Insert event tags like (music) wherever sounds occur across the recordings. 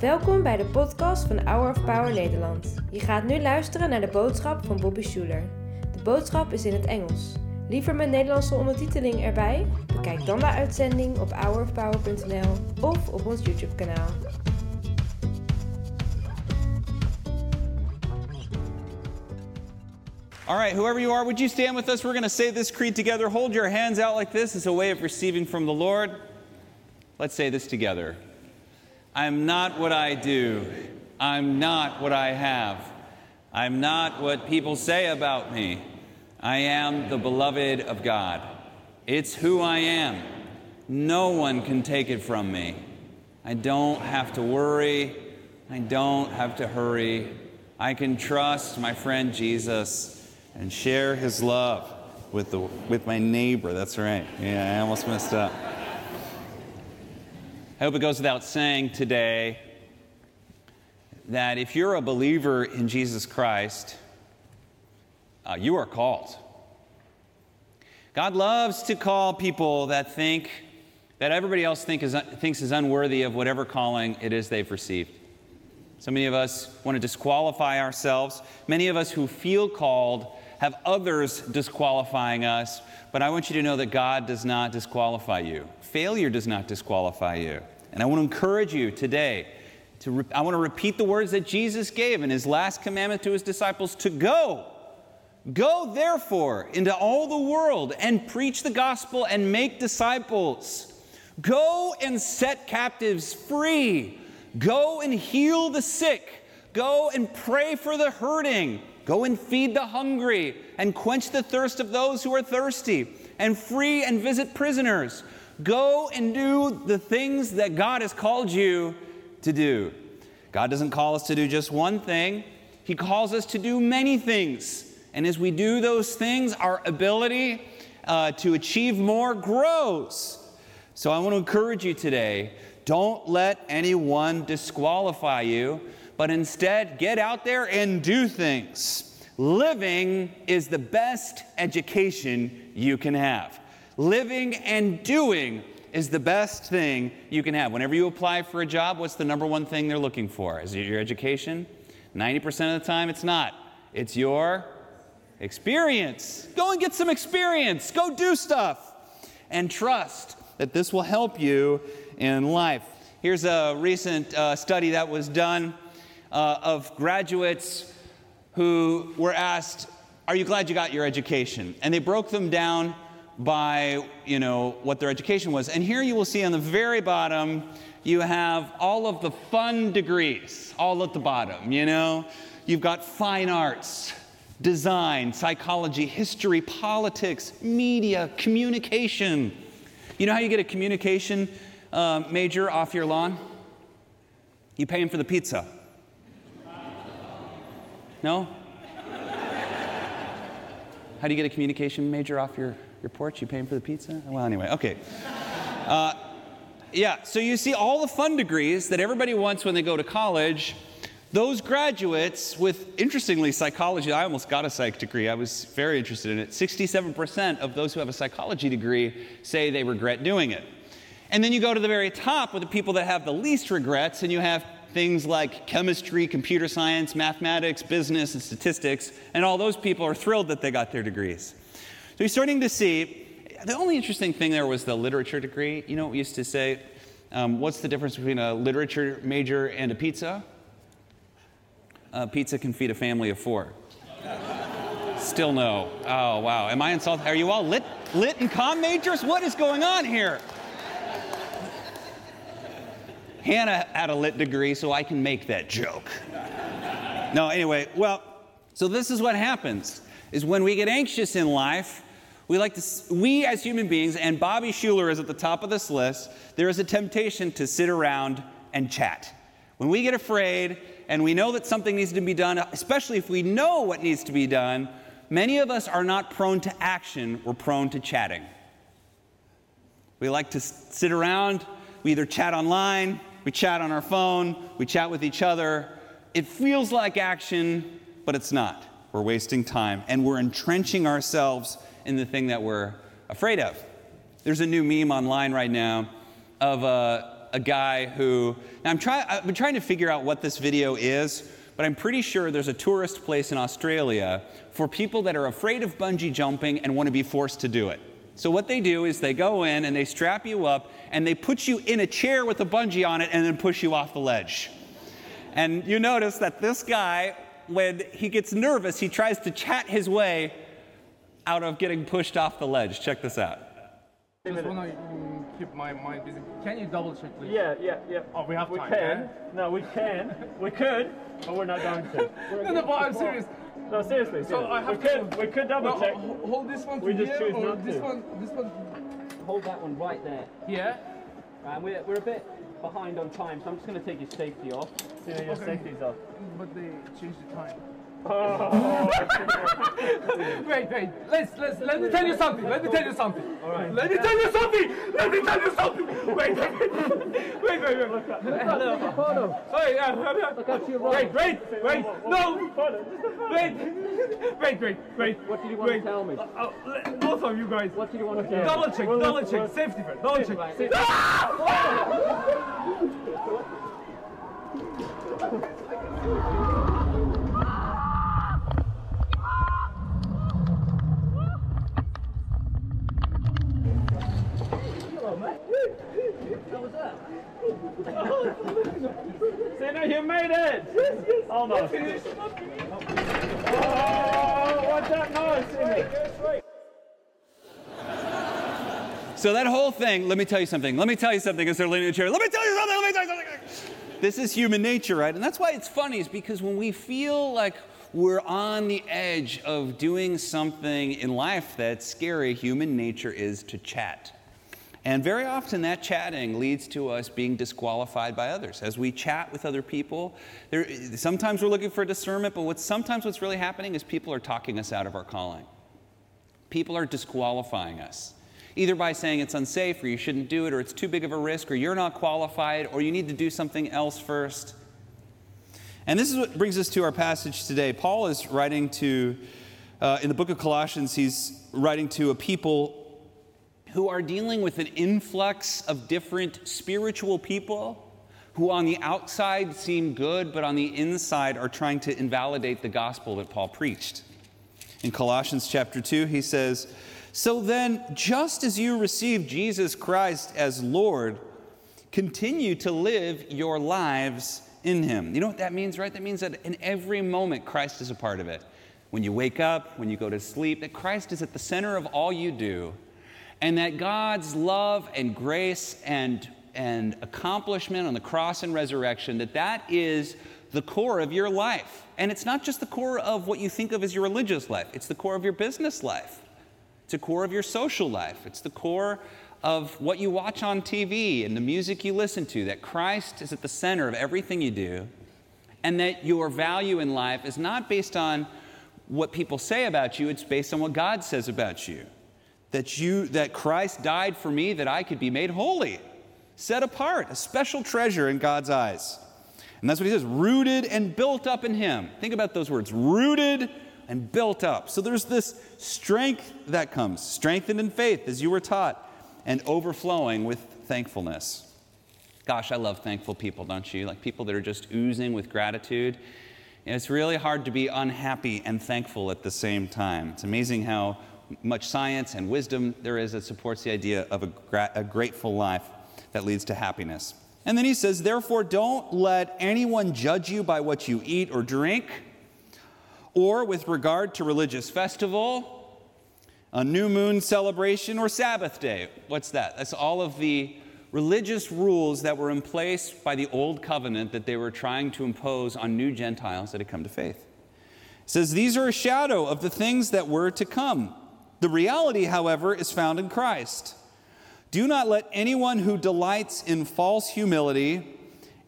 Welkom bij de podcast van Hour of Power Nederland. Je gaat nu luisteren naar de boodschap van Bobby Schuler. De boodschap is in het Engels. Liever met Nederlandse ondertiteling erbij? Bekijk dan de uitzending op hourofpower.nl of op ons YouTube kanaal. All right, whoever you are, would you stand with us? We're going to say this creed together. Hold your hands out like this as a way of receiving from the Lord. Let's say this together. I'm not what I do. I'm not what I have. I'm not what people say about me. I am the beloved of God. It's who I am. No one can take it from me. I don't have to worry. I don't have to hurry. I can trust my friend Jesus and share his love with, the, with my neighbor. That's right. Yeah, I almost messed up. I hope it goes without saying today that if you're a believer in Jesus Christ, uh, you are called. God loves to call people that think that everybody else think is, thinks is unworthy of whatever calling it is they've received. So many of us want to disqualify ourselves. Many of us who feel called have others disqualifying us, but I want you to know that God does not disqualify you. Failure does not disqualify you. And I want to encourage you today to re- I want to repeat the words that Jesus gave in his last commandment to his disciples to go. Go therefore into all the world and preach the gospel and make disciples. Go and set captives free. Go and heal the sick. Go and pray for the hurting. Go and feed the hungry, and quench the thirst of those who are thirsty, and free and visit prisoners. Go and do the things that God has called you to do. God doesn't call us to do just one thing, He calls us to do many things. And as we do those things, our ability uh, to achieve more grows. So I want to encourage you today don't let anyone disqualify you but instead get out there and do things. Living is the best education you can have. Living and doing is the best thing you can have. Whenever you apply for a job, what's the number one thing they're looking for? Is it your education? 90% of the time, it's not. It's your experience. Go and get some experience. Go do stuff. And trust that this will help you in life. Here's a recent uh, study that was done uh, of graduates who were asked, Are you glad you got your education? And they broke them down by you know what their education was. And here you will see on the very bottom you have all of the fun degrees all at the bottom you know? You've got fine arts design psychology history politics media communication. You know how you get a communication uh, major off your lawn? You pay him for the pizza no? How do you get a communication major off your, your porch? You paying for the pizza? Well, anyway, okay. Uh, yeah, so you see all the fun degrees that everybody wants when they go to college. Those graduates with, interestingly, psychology, I almost got a psych degree. I was very interested in it. 67% of those who have a psychology degree say they regret doing it. And then you go to the very top with the people that have the least regrets, and you have things like chemistry, computer science, mathematics, business, and statistics, and all those people are thrilled that they got their degrees. So you're starting to see the only interesting thing there was the literature degree. You know, what we used to say, um, what's the difference between a literature major and a pizza? A pizza can feed a family of four. Still no. Oh, wow. Am I insulted? Are you all lit, lit and com majors? What is going on here? Hannah had a lit degree, so I can make that joke. no, anyway, well, so this is what happens is when we get anxious in life, we like to we as human beings and Bobby Schuller is at the top of this list, there is a temptation to sit around and chat. When we get afraid and we know that something needs to be done, especially if we know what needs to be done, many of us are not prone to action, we're prone to chatting. We like to sit around, we either chat online, we chat on our phone, we chat with each other. It feels like action, but it's not. We're wasting time and we're entrenching ourselves in the thing that we're afraid of. There's a new meme online right now of a, a guy who, now I'm trying, I've been trying to figure out what this video is, but I'm pretty sure there's a tourist place in Australia for people that are afraid of bungee jumping and want to be forced to do it. So what they do is they go in and they strap you up and they put you in a chair with a bungee on it and then push you off the ledge. And you notice that this guy, when he gets nervous, he tries to chat his way out of getting pushed off the ledge. Check this out. I Just wanna mm, keep my mind busy. Can you double check, please? Yeah, yeah, yeah. Oh, we have we time, can. yeah? No, we can. we could, but we're not going to. We're (laughs) No, no, but I'm serious. No, seriously. So. I have we to. could. We could double No, check. hold this one We just here, choose or not this to. one, this one hold that one right there. here. And we're, we're a bit behind on time, so I'm just going to take your safety off. See your Okay. safety's off. But they changed the time. Oh, (laughs) Wait, wait. Let's let's let me tell you something. Let me tell you something. All right. Let me tell you something. Let me tell you something. Wait, (laughs) wait, wait, wait, wait. wait. Look up. Sorry, yeah, yeah. Look up to your Wait, right. wait, wait. No. Wait, wait, wait, wait. What did you want wait. to tell me? Uh, uh, oh, let- both of you guys. What did you want to tell me? Double check, We'll double look- check, safety first, double check. Right. Ah! Safety. (laughs) (laughs) Sina, you made it. Almost. Oh, what's that noise, Sina? So that whole thing, let me tell you something. Let me tell you something as they're leaning in a chair. Let me tell you something. Let me tell you something. This is human nature, right? And that's why it's funny, is because when we feel like we're on the edge of doing something in life that's scary, human nature is to chat. And very often that chatting leads to us being disqualified by others. As we chat with other people, there, sometimes we're looking for discernment, but what's, sometimes what's really happening is people are talking us out of our calling. People are disqualifying us, either by saying it's unsafe or you shouldn't do it or it's too big of a risk or you're not qualified or you need to do something else first. And this is what brings us to our passage today. Paul is writing to, uh, in the book of Colossians, he's writing to a people who are dealing with an influx of different spiritual people who on the outside seem good, but on the inside are trying to invalidate the gospel that Paul preached. In Colossians chapter 2, he says, So then, just as you received Jesus Christ as Lord, continue to live your lives in him. You know what that means, right? That means that in every moment, Christ is a part of it. When you wake up, when you go to sleep, that Christ is at the center of all you do, and that God's love and grace and, and accomplishment on the cross and resurrection, that that is the core of your life. And it's not just the core of what you think of as your religious life, it's the core of your business life. It's the core of your social life. It's the core of what you watch on TV and the music you listen to, that Christ is at the center of everything you do, and that your value in life is not based on what people say about you, it's based on what God says about you. That you that Christ died for me that I could be made holy, set apart, a special treasure in God's eyes. And that's what he says, rooted and built up in him. Think about those words, rooted and built up. So there's this strength that comes, strengthened in faith as you were taught, and overflowing with thankfulness. Gosh, I love thankful people, don't you? Like people that are just oozing with gratitude. And it's really hard to be unhappy and thankful at the same time. It's amazing how much science and wisdom there is that supports the idea of a, gra- a grateful life that leads to happiness. And then he says, Therefore, don't let anyone judge you by what you eat or drink, or with regard to religious festival, a new moon celebration, or Sabbath day. What's that? That's all of the religious rules that were in place by the old covenant that they were trying to impose on new Gentiles that had come to faith. It says, These are a shadow of the things that were to come. The reality, however, is found in Christ. Do not let anyone who delights in false humility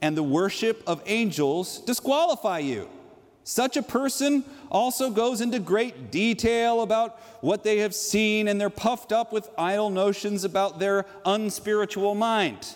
and the worship of angels disqualify you. Such a person also goes into great detail about what they have seen, and they're puffed up with idle notions about their unspiritual mind.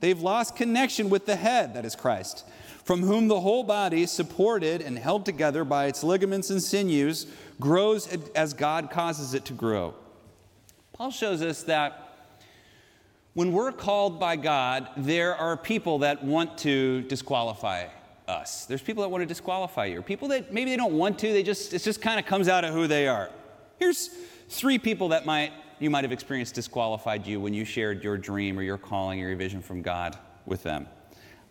They've lost connection with the head, that is Christ, from whom the whole body, supported and held together by its ligaments and sinews, grows as God causes it to grow. Paul shows us that When we're called by God, there are people that want to disqualify us. There's people that want to disqualify you, or people that maybe they don't want to, they just it just kind of comes out of who they are. Here's three people that might you might have experienced disqualified you when you shared your dream or your calling or your vision from God with them.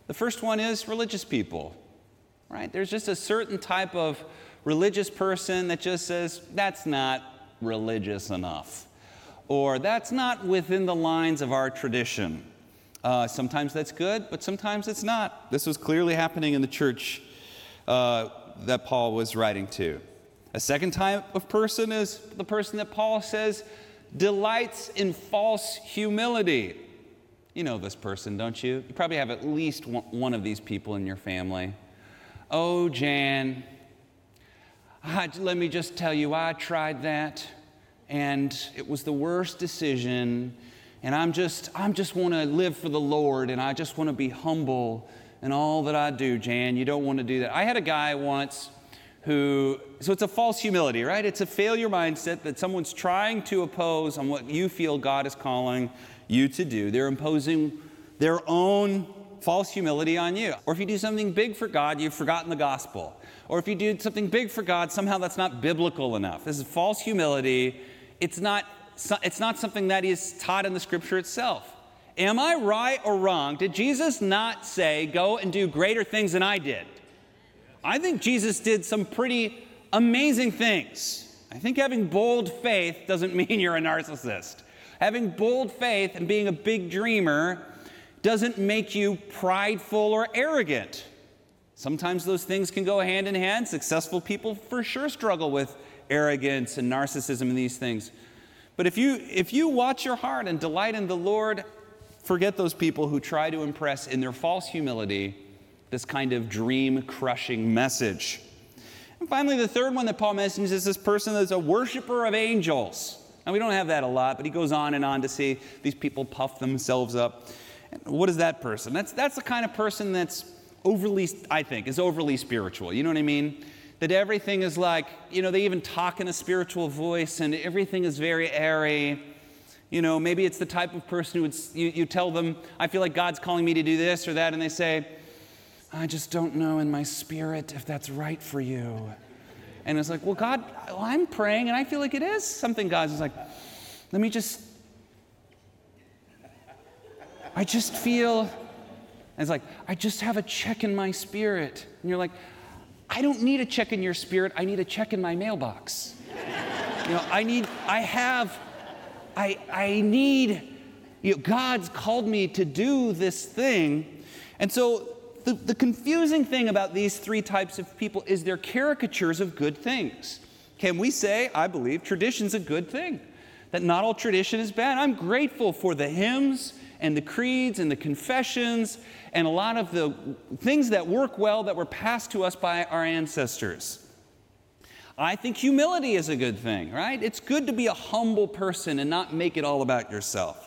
The first one is religious people. Right? There's just a certain type of religious person that just says that's not religious enough or that's not within the lines of our tradition. Uh, sometimes that's good, but sometimes it's not. This was clearly happening in the church uh, that Paul was writing to. A second type of person is the person that Paul says delights in false humility. You know this person, don't you? You probably have at least one of these people in your family. Oh, Jan, I, let me just tell you, I tried that and it was the worst decision and i'm just i'm just want to live for the lord and i just want to be humble in all that i do jan you don't want to do that i had a guy once who so it's a false humility right it's a failure mindset that someone's trying to oppose on what you feel god is calling you to do they're imposing their own false humility on you or if you do something big for god you've forgotten the gospel or if you do something big for god somehow that's not biblical enough this is false humility it's not, it's not something that is taught in the scripture itself. Am I right or wrong? Did Jesus not say, Go and do greater things than I did? I think Jesus did some pretty amazing things. I think having bold faith doesn't (laughs) mean you're a narcissist. Having bold faith and being a big dreamer doesn't make you prideful or arrogant. Sometimes those things can go hand in hand. Successful people for sure struggle with arrogance and narcissism and these things. But if you, if you watch your heart and delight in the Lord, forget those people who try to impress in their false humility this kind of dream crushing message. And finally, the third one that Paul mentions is this person that's a worshiper of angels. Now, we don't have that a lot, but he goes on and on to see these people puff themselves up. And what is that person? That's, that's the kind of person that's overly, I think, is overly spiritual. You know what I mean? that everything is like, you know, they even talk in a spiritual voice and everything is very airy. You know, maybe it's the type of person who would, you, you tell them, I feel like God's calling me to do this or that, and they say, I just don't know in my spirit if that's right for you. And it's like, well, God, I'm praying and I feel like it is something God's is like, let me just, I just feel, and it's like, I just have a check in my spirit. And you're like, I don't need a check in your spirit, I need a check in my mailbox. you know, I need, I have, I, I need, you know, God's called me to do this thing. And so the, the confusing thing about these three types of people is they're caricatures of good things. Can we say, I believe, tradition's a good thing? That not all tradition is bad. I'm grateful for the hymns and the creeds and the confessions and a lot of the things that work well that were passed to us by our ancestors. I think humility is a good thing, right? It's good to be a humble person and not make it all about yourself.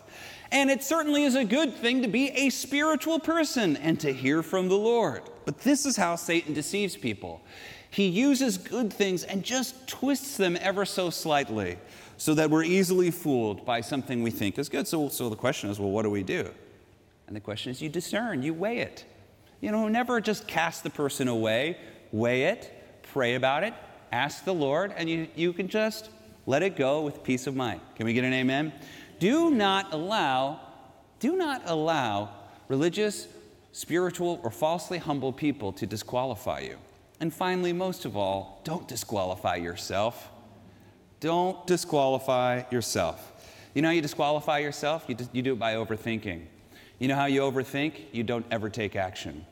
And it certainly is a good thing to be a spiritual person and to hear from the Lord. But this is how Satan deceives people. He uses good things and just twists them ever so slightly so that we're easily fooled by something we think is good. So, so the question is well, what do we do? And the question is you discern, you weigh it. You know, never just cast the person away, weigh it, pray about it, ask the Lord, and you, you can just let it go with peace of mind. Can we get an amen? Do not allow, do not allow religious, spiritual, or falsely humble people to disqualify you. And finally, most of all, don't disqualify yourself. Don't disqualify yourself. You know how you disqualify yourself? You, you do it by overthinking. You know how you overthink? You don't ever take action.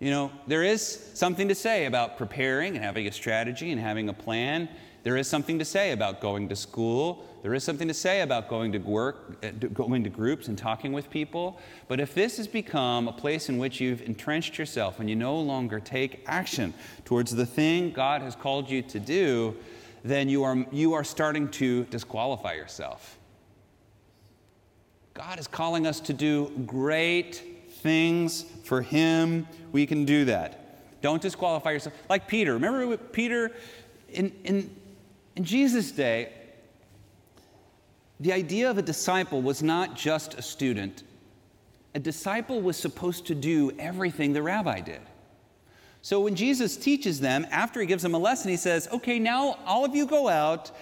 You know, there is something to say about preparing and having a strategy and having a plan. There is something to say about going to school. There is something to say about going to work, uh, going to groups and talking with people. But if this has become a place in which you've entrenched yourself and you no longer take action towards the thing God has called you to do, then you are, you are starting to disqualify yourself. God is calling us to do great things for Him. We can do that. Don't disqualify yourself. Like Peter. Remember Peter in, in, in Jesus' day? The idea of a disciple was not just a student. A disciple was supposed to do everything the rabbi did. So when Jesus teaches them, after he gives them a lesson, he says, Okay, now all of you go out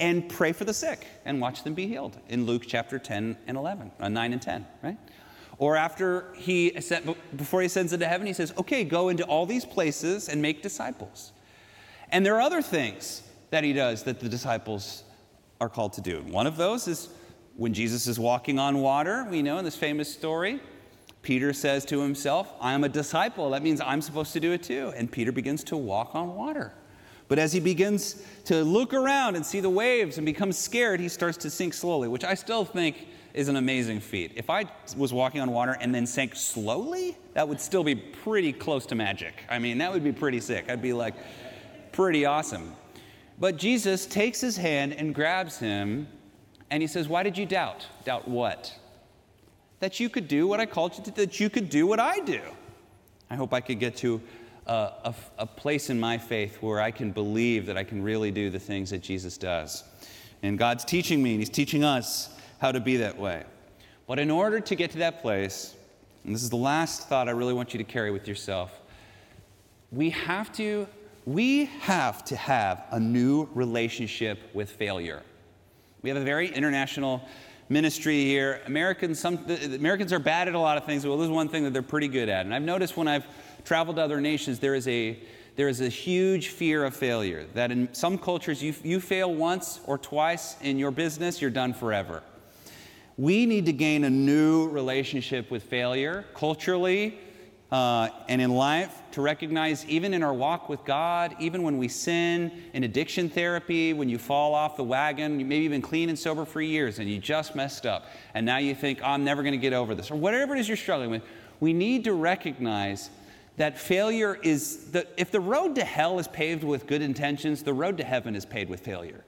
and pray for the sick and watch them be healed in Luke chapter 10 and 11, uh, 9 and 10, right? Or after he, before he sends into heaven, he says, Okay, go into all these places and make disciples. And there are other things that he does that the disciples are called to do. One of those is when Jesus is walking on water, we know in this famous story, Peter says to himself, I'm a disciple. That means I'm supposed to do it too. And Peter begins to walk on water. But as he begins to look around and see the waves and becomes scared, he starts to sink slowly, which I still think is an amazing feat. If I was walking on water and then sank slowly, that would still be pretty close to magic. I mean, that would be pretty sick. I'd be like, pretty awesome. But Jesus takes his hand and grabs him, and he says, Why did you doubt? Doubt what? That you could do what I called you to, that you could do what I do. I hope I could get to a, a, a place in my faith where I can believe that I can really do the things that Jesus does. And God's teaching me, and He's teaching us how to be that way. But in order to get to that place, and this is the last thought I really want you to carry with yourself, we have to we have to have a new relationship with failure. We have a very international ministry here. Americans, some, Americans are bad at a lot of things. Well, this is one thing that they're pretty good at. And I've noticed when I've traveled to other nations, there is a, there is a huge fear of failure. That in some cultures, you, you fail once or twice in your business, you're done forever. We need to gain a new relationship with failure culturally, uh, and in life to recognize, even in our walk with God, even when we sin, in addiction therapy, when you fall off the wagon, maybe you maybe even clean and sober for years and you just messed up, and now you think, oh, I'm never going to get over this, or whatever it is you're struggling with, we need to recognize that failure is, the, if the road to hell is paved with good intentions, the road to heaven is paved with failure.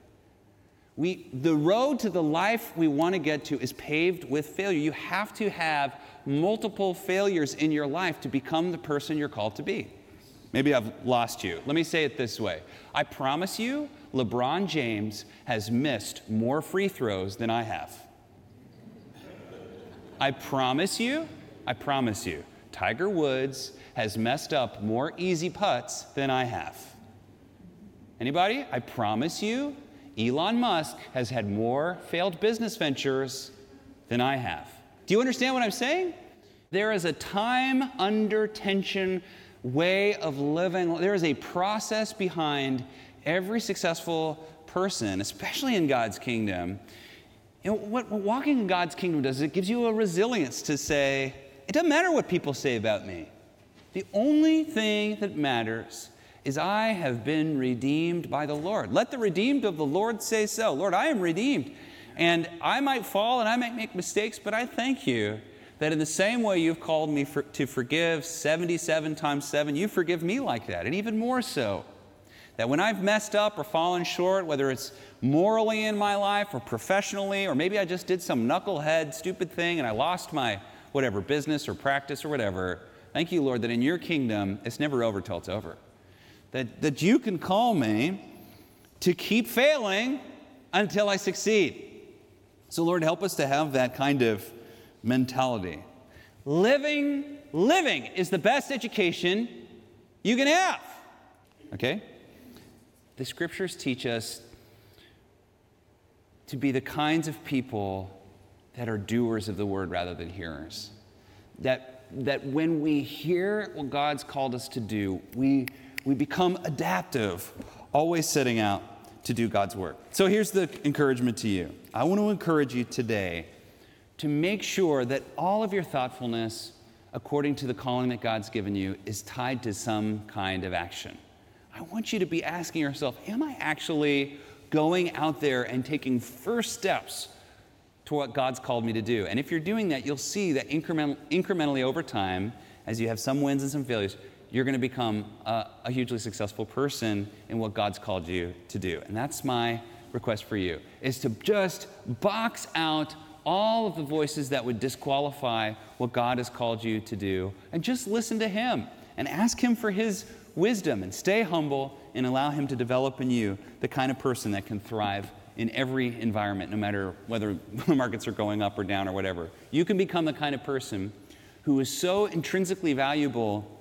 We, the road to the life we want to get to is paved with failure. You have to have multiple failures in your life to become the person you're called to be. Maybe I've lost you. Let me say it this way I promise you, LeBron James has missed more free throws than I have. I promise you, I promise you, Tiger Woods has messed up more easy putts than I have. Anybody? I promise you, Elon Musk has had more failed business ventures than I have. Do you understand what I'm saying? There is a time under tension way of living. There is a process behind every successful person, especially in God's kingdom. You know, what, what walking in God's kingdom does, is it gives you a resilience to say, it doesn't matter what people say about me. The only thing that matters is I have been redeemed by the Lord. Let the redeemed of the Lord say so. Lord, I am redeemed. And I might fall and I might make mistakes, but I thank you that in the same way you've called me for, to forgive 77 times 7, you forgive me like that, and even more so. That when I've messed up or fallen short, whether it's morally in my life or professionally, or maybe I just did some knucklehead, stupid thing and I lost my whatever business or practice or whatever, thank you, Lord, that in your kingdom it's never over till it's over. That, that you can call me to keep failing until I succeed. So, Lord, help us to have that kind of mentality. Living, living is the best education you can have. Okay? The scriptures teach us to be the kinds of people that are doers of the word rather than hearers. That, that when we hear what God's called us to do, we, we become adaptive, always setting out to do God's work. So here's the encouragement to you I want to encourage you today to make sure that all of your thoughtfulness, according to the calling that God's given you, is tied to some kind of action. I want you to be asking yourself Am I actually going out there and taking first steps to what God's called me to do? And if you're doing that, you'll see that increment, incrementally over time, as you have some wins and some failures, you're going to become a, a, hugely successful person in what God's called you to do. And that's my request for you, is to just box out all of the voices that would disqualify what God has called you to do and just listen to Him and ask Him for His wisdom and stay humble and allow Him to develop in you the kind of person that can thrive in every environment, no matter whether (laughs) the markets are going up or down or whatever. You can become the kind of person who is so intrinsically valuable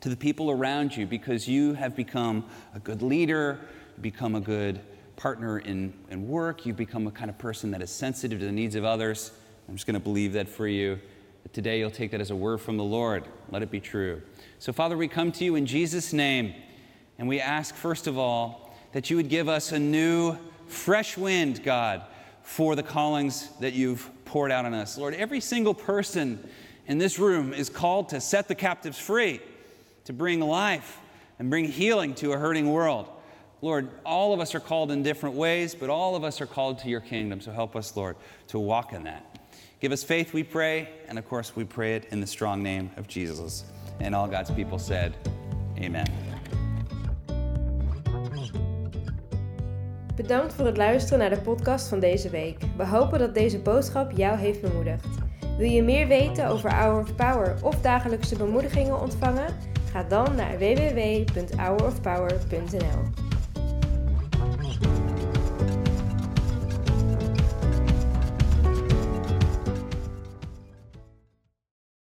to the people around you because you have become a good leader, become a good partner in, in work, you've become a kind of person that is sensitive to the needs of others. I'm just going to believe that for you. Today, you'll take that as a word from the Lord. Let it be true. So, Father, we come to you in Jesus' name, and we ask, first of all, that you would give us a new, fresh wind, God, for the callings that you've poured out on us. Lord, every single person in this room is called to set the captives free, to bring life and bring healing to a hurting world. Lord, all of us are called in different ways, but all of us are called to your kingdom. So help us, Lord, to walk in that. Give us faith, we pray. And of course, we pray it in the strong name of Jesus. And all God's people said, Amen. Bedankt voor het luisteren naar de podcast van deze week. We hopen dat deze boodschap jou heeft bemoedigd. Wil je meer weten over Hour of Power of dagelijkse bemoedigingen ontvangen? Ga dan naar www.hourofpower.nl.